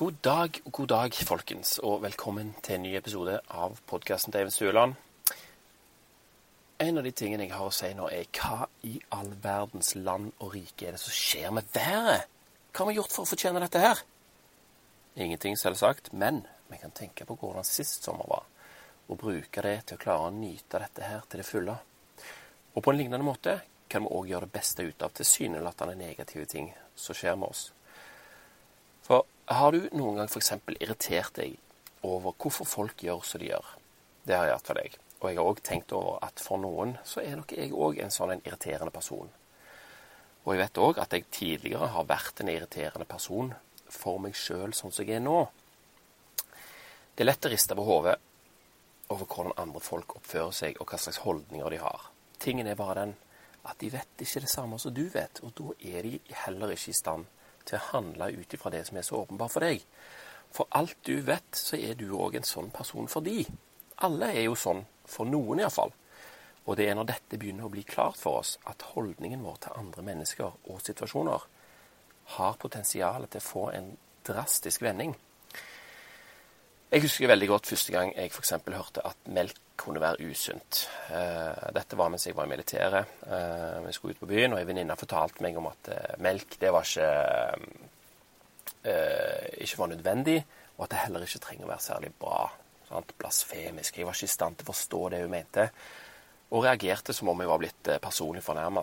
God dag, god dag, folkens, og velkommen til en ny episode av podkasten til Even Stueland. En av de tingene jeg har å si nå, er hva i all verdens land og rike er det som skjer med været? Hva har vi gjort for å fortjene dette her? Ingenting, selvsagt, men vi kan tenke på hvordan sist sommer var, og bruke det til å klare å nyte dette her til det fulle. Og på en lignende måte kan vi òg gjøre det beste ut av tilsynelatende negative ting som skjer med oss. Har du noen gang f.eks. irritert deg over hvorfor folk gjør som de gjør? Det har jeg hatt for deg. Og jeg har òg tenkt over at for noen så er nok jeg òg en sånn en irriterende person. Og jeg vet òg at jeg tidligere har vært en irriterende person for meg sjøl sånn som jeg er nå. Det er lett å riste på hodet over hvordan andre folk oppfører seg, og hva slags holdninger de har. Tingen er bare den at de vet ikke det samme som du vet, og da er de heller ikke i stand til å handle ut ifra det som er så åpenbart for deg. For alt du vet, så er du òg en sånn person for de. Alle er jo sånn, for noen iallfall. Og det er når dette begynner å bli klart for oss, at holdningen vår til andre mennesker og situasjoner har potensial til å få en drastisk vending. Jeg husker veldig godt første gang jeg f.eks. hørte at melk kunne være usunt. Eh, dette var mens jeg var i militæret. Eh, vi skulle ut på byen, og ei venninne fortalte meg om at eh, melk det var ikke, ikke var nødvendig, og at det heller ikke trenger å være særlig bra. Sant? Blasfemisk. Jeg var ikke i stand til å forstå det hun mente. Og reagerte som om jeg var blitt personlig fornærma.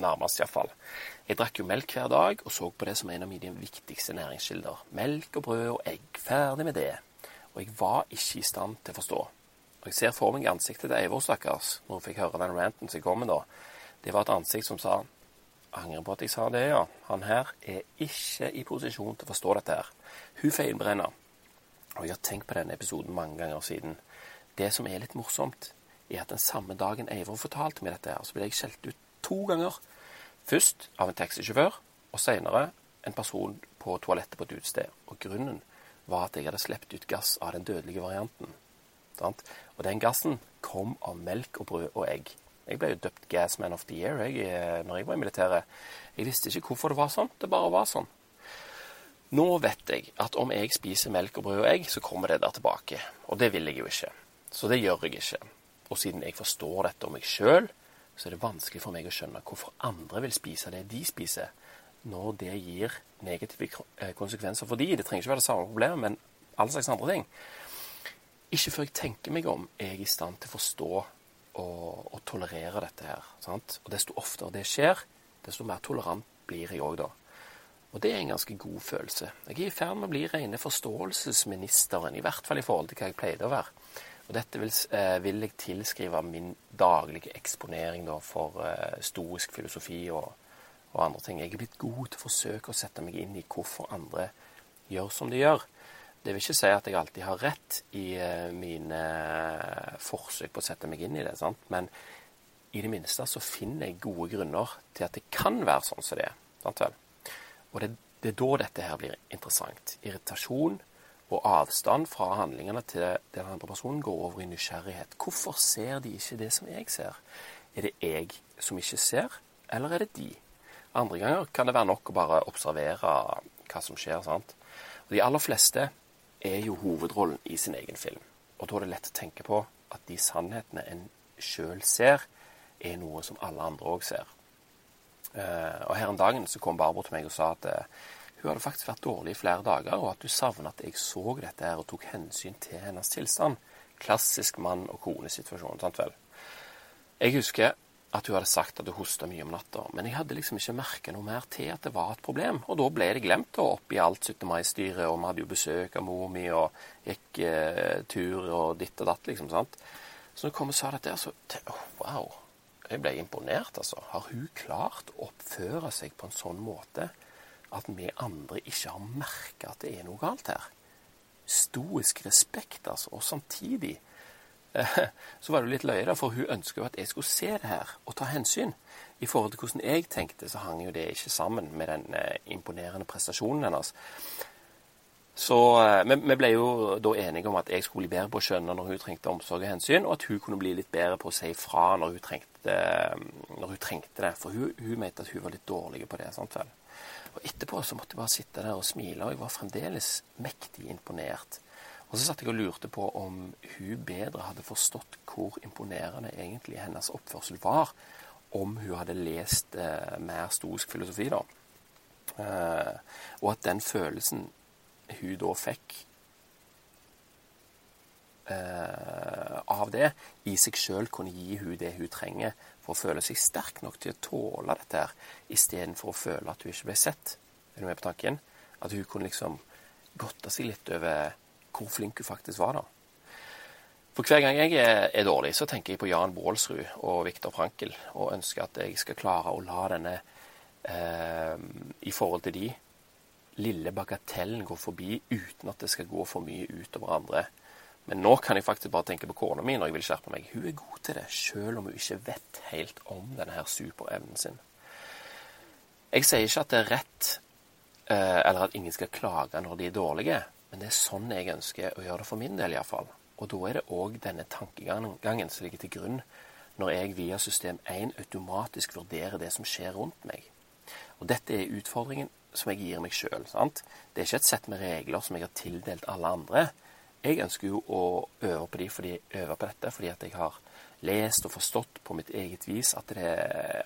nærmest, iallfall. Jeg drakk jo melk hver dag og så på det som en av mine viktigste næringskilder. Melk og brød og egg. Ferdig med det. Og jeg var ikke i stand til å forstå. Og jeg ser for meg ansiktet til Eivor, stakkars, når hun fikk høre den ranten som kom med da. Det var et ansikt som sa Angrer på at jeg sa det, ja. Han her er ikke i posisjon til å forstå dette her. Hun feilbrenner. Og jeg har tenkt på denne episoden mange ganger siden. Det som er litt morsomt, er at den samme dagen Eivor fortalte meg dette her, så ble jeg skjelt ut to ganger Først av en taxisjåfør, og senere en person på toalettet på et utested. Og grunnen var at jeg hadde sluppet ut gass av den dødelige varianten. Og den gassen kom av melk og brød og egg. Jeg ble jo døpt Gasman of the Year jeg, eh, når jeg var i militæret. Jeg visste ikke hvorfor det var sånn. Det bare var sånn. Nå vet jeg at om jeg spiser melk og brød og egg, så kommer det der tilbake. Og det vil jeg jo ikke. Så det gjør jeg ikke. Og siden jeg forstår dette om meg sjøl, så er det vanskelig for meg å skjønne hvorfor andre vil spise det de spiser, når det gir negative eh, konsekvenser for de. Det trenger ikke være det samme problemet, men alle slags andre ting. Ikke før jeg tenker meg om, er jeg i stand til å forstå og, og tolerere dette her. Sant? Og desto oftere det skjer, desto mer tolerant blir jeg òg da. Og det er en ganske god følelse. Jeg er i ferd med å bli rene forståelsesministeren, i hvert fall i forhold til hva jeg pleide å være. Og dette vil, eh, vil jeg tilskrive min daglige eksponering da, for eh, stoisk filosofi og, og, andre ting. Jeg er blitt god til å forsøke å sette meg inn i hvorfor andre gjør som de gjør. Det vil ikke si at jeg alltid har rett i eh, mine forsøk på å sette meg inn i det, sant? men i det minste så finner jeg gode grunner til at det kan være sånn som det er. Sant vel? Og det, det er da dette her blir interessant. Irritasjon og avstand fra handlingene til den andre personen går over i nysgjerrighet. Hvorfor ser de ikke det som jeg ser? Er det jeg som ikke ser, eller er det de? Andre ganger kan det være nok å bare observere hva som skjer. sant? Og De aller fleste er jo hovedrollen i sin egen film. Og da er det lett å tenke på at de sannhetene en sjøl ser, er noe som alle andre òg ser. Uh, og Her en dagen så kom Barbro til meg og sa at uh, hun hadde faktisk vært dårlig i flere dager, og at hun savna at jeg så dette her og tok hensyn til hennes tilstand. Klassisk mann og kone-situasjon, sant vel. Jeg husker at hun hadde sagt at hun hosta mye om natta, men jeg hadde liksom ikke merka noe mer til at det var et problem. Og da ble det glemt, og oppi alt 17. mai-styret, og vi hadde jo besøk av mor mi, og gikk eh, tur og ditt og datt, liksom, sant. Så når hun kom og sa dette, så oh, Wow. Jeg ble imponert, altså. Har hun klart å oppføre seg på en sånn måte at vi andre ikke har merka at det er noe galt her. Stoisk respekt, altså. Og samtidig eh, så var det jo litt løye, da, for hun ønska jo at jeg skulle se det her og ta hensyn. I forhold til hvordan jeg tenkte, så hang jo det ikke sammen med den eh, imponerende prestasjonen hennes. Så eh, vi, vi, ble jo da enige om at jeg skulle bli bedre på å skjønne når hun trengte omsorg og hensyn, og at hun kunne bli litt bedre på å si fra når hun trengte, når hun trengte det. For hun, hun mente at hun var litt dårlig på det. sant vel? Og etterpå så måtte jeg bare sitte der og smile, og jeg var fremdeles mektig imponert. Og så satt jeg og lurte på om hun bedre hadde forstått hvor imponerende egentlig hennes oppførsel var, om hun hadde lest eh, mer stoisk filosofi, da. Eh, og at den følelsen hun da fikk eh, av det, i seg sjøl kunne gi hun det hun trenger for å føle seg sterk nok til å tåle dette her, istedenfor å føle at hun ikke ble sett. Er du med på tanken? At hun kunne liksom godte seg litt over hvor flink hun faktisk var, da. For hver gang jeg er dårlig, så tenker jeg på Jan Baalsrud og Viktor Frankel, og ønsker at jeg skal klare å la denne, eh, i forhold til de, lille bagatellen gå forbi uten at det skal gå for mye utover andre. Men nå kan jeg faktisk bare tenke på kona mi når jeg vil skjerpe meg. Hun er god til det, selv om hun ikke vet helt om denne her superevnen sin. Jeg sier ikke at det er rett, eh, eller at ingen skal klage når de er dårlige. Men det er sånn jeg ønsker å gjøre det for min del, iallfall. Og da er det òg denne tankegangen som ligger til grunn når jeg via system 1 automatisk vurderer det som skjer rundt meg. Og dette er utfordringen som jeg gir meg sjøl. Det er ikke et sett med regler som jeg har tildelt alle andre. Jeg ønsker jo å øve på, de fordi, øve på dette fordi jeg har lest og forstått på mitt eget vis at det,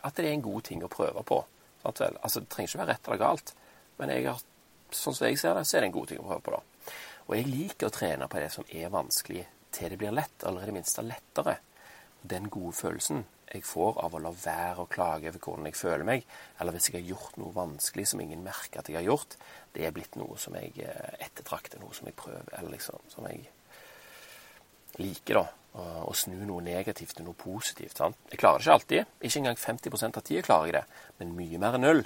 at det er en god ting å prøve på. Altså, Det trenger ikke være rett eller galt, men har, sånn som jeg ser det, så er det en god ting å prøve på. da. Og jeg liker å trene på det som er vanskelig, til det blir lett, eller i det minste lettere. Den gode følelsen jeg får av å la være å klage over hvordan jeg føler meg, eller hvis jeg har gjort noe vanskelig som ingen merker at jeg har gjort, det er blitt noe som jeg eh, ettertrakter, noe som jeg prøver, eller liksom som jeg liker, da. Å snu noe negativt til noe positivt. sant? Jeg klarer det ikke alltid. Ikke engang 50 av tida klarer jeg det, men mye mer enn null.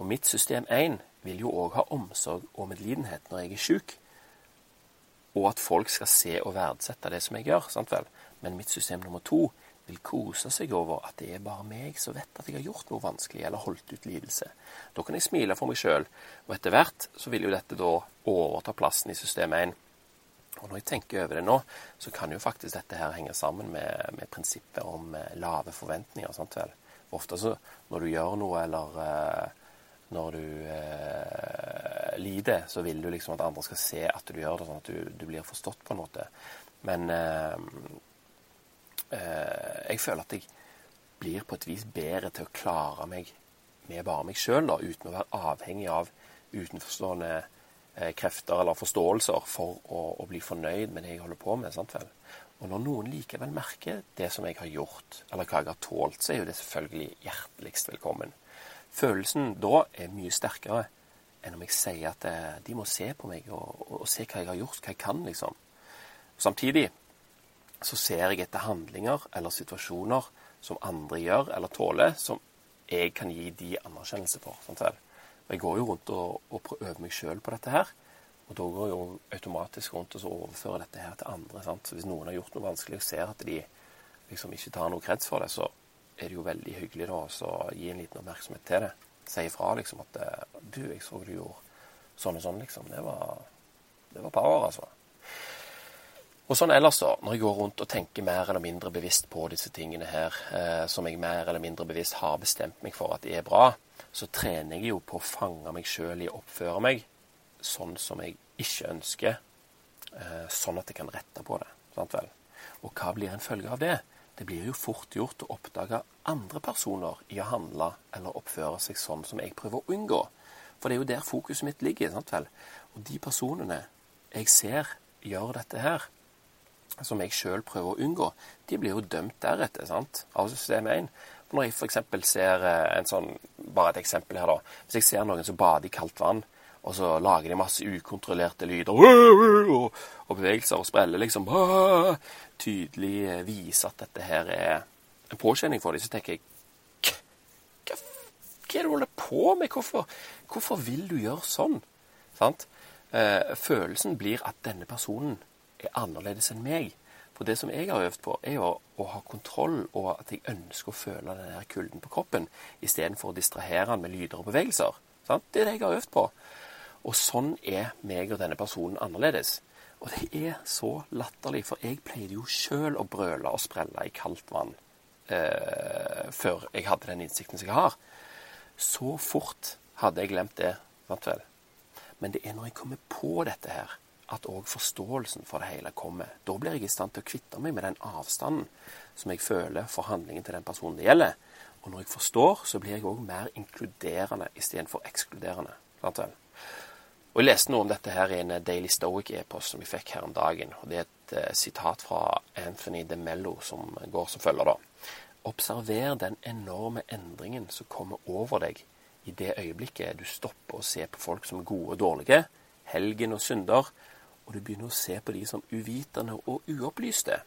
Og mitt system 1 vil jo òg ha omsorg og medlidenhet når jeg er sjuk og at folk skal se og verdsette det som jeg gjør. sant vel? Men mitt system nummer to vil kose seg over at det er bare meg som vet at jeg har gjort noe vanskelig eller holdt ut lidelse. Da kan jeg smile for meg sjøl, og etter hvert så vil jo dette da overta plassen i system 1. Og når jeg tenker over det nå, så kan jo faktisk dette her henge sammen med, med prinsippet om eh, lave forventninger. sant vel? Ofte så når du gjør noe eller uh, når du uh, lider, så vil du liksom at andre skal se at du gjør det, sånn at du, du blir forstått på en måte. Men eh, jeg føler at jeg blir på et vis bedre til å klare meg med bare meg sjøl, uten å være avhengig av utenforstående eh, krefter eller forståelser for å, å, bli fornøyd med det jeg holder på med. sant vel? Og når noen likevel merker det som jeg har gjort, eller hva jeg har tålt, så er jo det selvfølgelig hjerteligst velkommen. Følelsen da er mye sterkere enn om jeg sier at eh, de må se på meg og, og, og, se hva jeg har gjort, hva jeg kan, liksom. Samtidig så ser jeg etter handlinger eller situasjoner som andre gjør eller tåler, som jeg kan gi de anerkjennelse for. Sant vel? Jeg går jo rundt og, og øver meg sjøl på dette her. Og da går jeg jo automatisk rundt og så overfører dette her til andre. Sant? Så Hvis noen har gjort noe vanskelig og ser at de liksom ikke tar noe kreds for det, så er det jo veldig hyggelig da å gi en liten oppmerksomhet til det. Si ifra liksom at eh, Du, jeg så du gjorde sånn og sånn, liksom. Det var, det var power, altså. Og sånn ellers, da, når jeg går rundt og tenker mer eller mindre bevisst på disse tingene her, eh, som jeg mer eller mindre bevisst har bestemt meg for at de er bra, så trener jeg jo på å fange meg sjøl i å oppføre meg sånn som jeg ikke ønsker, eh, sånn at jeg kan rette på det. Sant vel? Og hva blir en følge av det? Det blir jo fort gjort å oppdage andre personer i å handle eller oppføre seg sånn som jeg prøver å unngå. For det er jo der fokuset mitt ligger. sant vel? Og de personene jeg ser gjør dette her, som jeg sjøl prøver å unngå, de blir jo dømt deretter, sant? av system 1. Når jeg f.eks. ser eh, en sånn Bare et eksempel her, da. Hvis jeg ser noen som bader i kaldt vann, og så lager de masse ukontrollerte lyder og, bevegelser og spreller, liksom. Tydelig eh, viser at dette her er en påkjenning for dem. Så tenker jeg hva, hva er det du holder på med? Hvorfor, hvorfor vil du gjøre sånn? Sant? Eh, følelsen blir at denne personen er annerledes enn meg. For det som jeg har øvd på, er å, å ha kontroll over at jeg ønsker å føle denne kulden på kroppen, istedenfor å distrahere den med lyder og bevegelser. Sant? Det er det jeg har øvd på. Og sånn er meg og denne personen annerledes. Og det er så latterlig, for jeg pleide jo sjøl å brøle og sprelle i kaldt vann eh, før jeg hadde den innsikten som jeg har. Så fort Hadde jeg glemt det, sant vel? Men det er når jeg kommer på dette her, at òg forståelsen for det hele kommer. Da blir jeg i stand til å kvitte meg med den avstanden som jeg føler for handlingen til den personen det gjelder. Og når jeg forstår, så blir jeg òg mer inkluderende istedenfor ekskluderende. Og Jeg leste noe om dette her i en Daily Stoic-e-post som vi fikk her om dagen. og Det er et uh, sitat fra Anthony de Mello som går som følger, da. Observer den enorme endringen som kommer over deg i det øyeblikket du stopper å se på folk som gode og dårlige, helgen og synder, og du begynner å se på de som uvitende og uopplyste.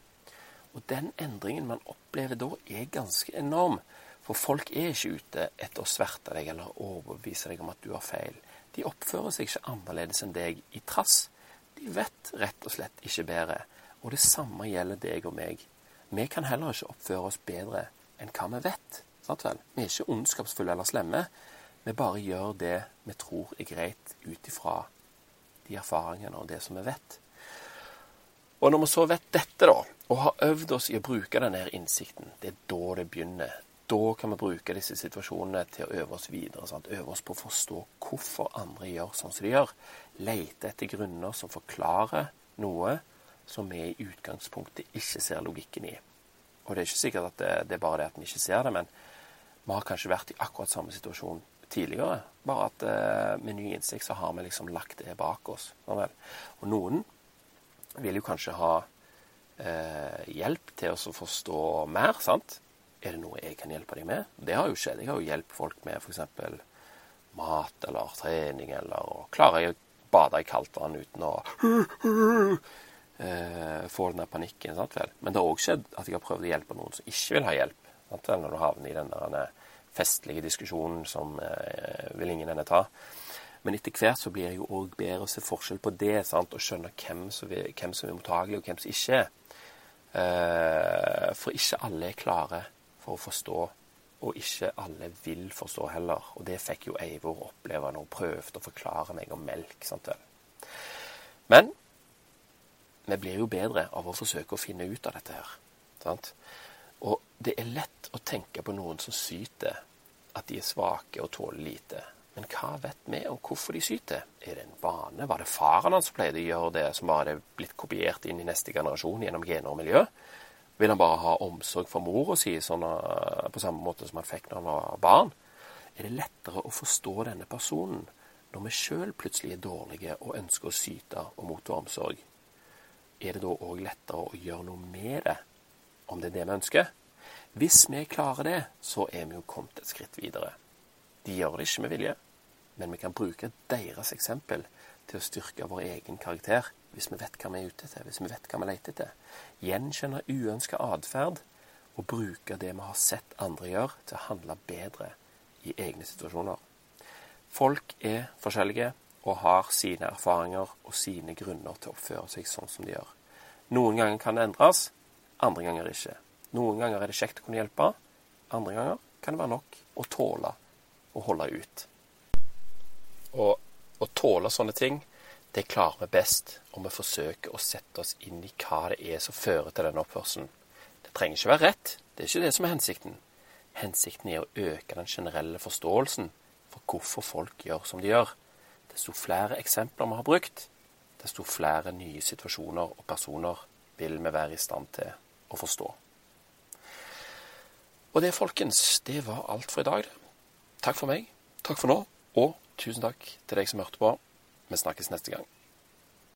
Og den endringen man opplever da, er ganske enorm. For folk er ikke ute etter å sverte deg eller overbevise deg om at du har feil. De oppfører seg ikke annerledes enn deg i trass. De vet rett og slett ikke bedre. Og det samme gjelder deg og meg. Vi kan heller ikke oppføre oss bedre enn hva vi vet. Sant vel? Vi er ikke ondskapsfulle eller slemme. Vi bare gjør det vi tror er greit ut ifra de erfaringene og det som vi vet. Og når vi så vet dette, da, og har øvd oss i å bruke denne innsikten, det er da det begynner. Da kan vi bruke disse situasjonene til å øve oss videre. Sant? Øve oss på å forstå hvorfor andre gjør sånn som de gjør. Lete etter grunner som forklarer noe som vi i utgangspunktet ikke ser logikken i. Og det er ikke sikkert at det, det er bare det at vi ikke ser det, men vi har kanskje vært i akkurat samme situasjon tidligere. Bare at eh, med ny innsikt så har vi liksom lagt det bak oss. Og noen vil jo kanskje ha eh, hjelp til å forstå mer, sant? Er det noe jeg kan hjelpe deg med? Det har jo skjedd. Jeg har jo hjulpet folk med f.eks. mat eller trening, eller og klarer jeg å bade i kaldt vann uten å eh, få den der panikken. Sant vel? Men det har òg skjedd at jeg har prøvd å hjelpe noen som ikke vil ha hjelp. Sant vel? Når du havner i den der festlige diskusjonen som eh, vil ingen ende ta. Men etter hvert så blir det jo òg bedre å se forskjell på det sant? og skjønne hvem som, er, hvem som er mottagelig, og hvem som ikke er. Eh, for ikke alle er klare for å forstå, og ikke alle vil forstå heller. Og det fikk jo Eivor oppleve når hun prøvde å forklare meg om melk. Sant? Men vi blir jo bedre av å forsøke å finne ut av dette her. Sant? Det er lett å tenke på noen som syter, at de er svake og tåler lite. Men hva vet vi om hvorfor de syter? Er det en vane? Var det faren hans som pleide å gjøre det, som bare er blitt kopiert inn i neste generasjon gjennom gener og miljø? Vil han bare ha omsorg for mora si sånn, eh, på samme måte som han fikk når han var barn? Er det lettere å forstå denne personen når vi sjøl plutselig er dårlige og ønsker å syte og motta omsorg? Er det da òg lettere å gjøre noe med det, om det er det vi ønsker? Hvis vi klarer det, så er vi jo kommet et skritt videre. De gjør det ikke med vilje, men vi kan bruke deres eksempel til å styrke vår egen karakter hvis vi vet hva vi er ute etter, hvis vi vet hva vi leter etter. Gjenkjenne uønska atferd og bruke det vi har sett andre gjøre, til å handle bedre i egne situasjoner. Folk er forskjellige og har sine erfaringer og sine grunner til å oppføre seg sånn som de gjør. Noen ganger kan det endres, andre ganger ikke. Noen ganger er det kjekt å kunne hjelpe. Andre ganger kan det være nok å tåle å holde ut. Og å tåle sånne ting, det klarer vi best om vi forsøker å sette oss inn i hva det er som fører til den oppførselen. Det trenger ikke være rett. Det er ikke det som er hensikten. Hensikten er å øke den generelle forståelsen for hvorfor folk gjør som de gjør. Desto flere eksempler vi har brukt, desto flere nye situasjoner og personer vil vi være i stand til å forstå. Og det, folkens, det var alt for i dag. Takk for meg. Takk for nå. Og tusen takk til deg som hørte på. Vi snakkes neste gang.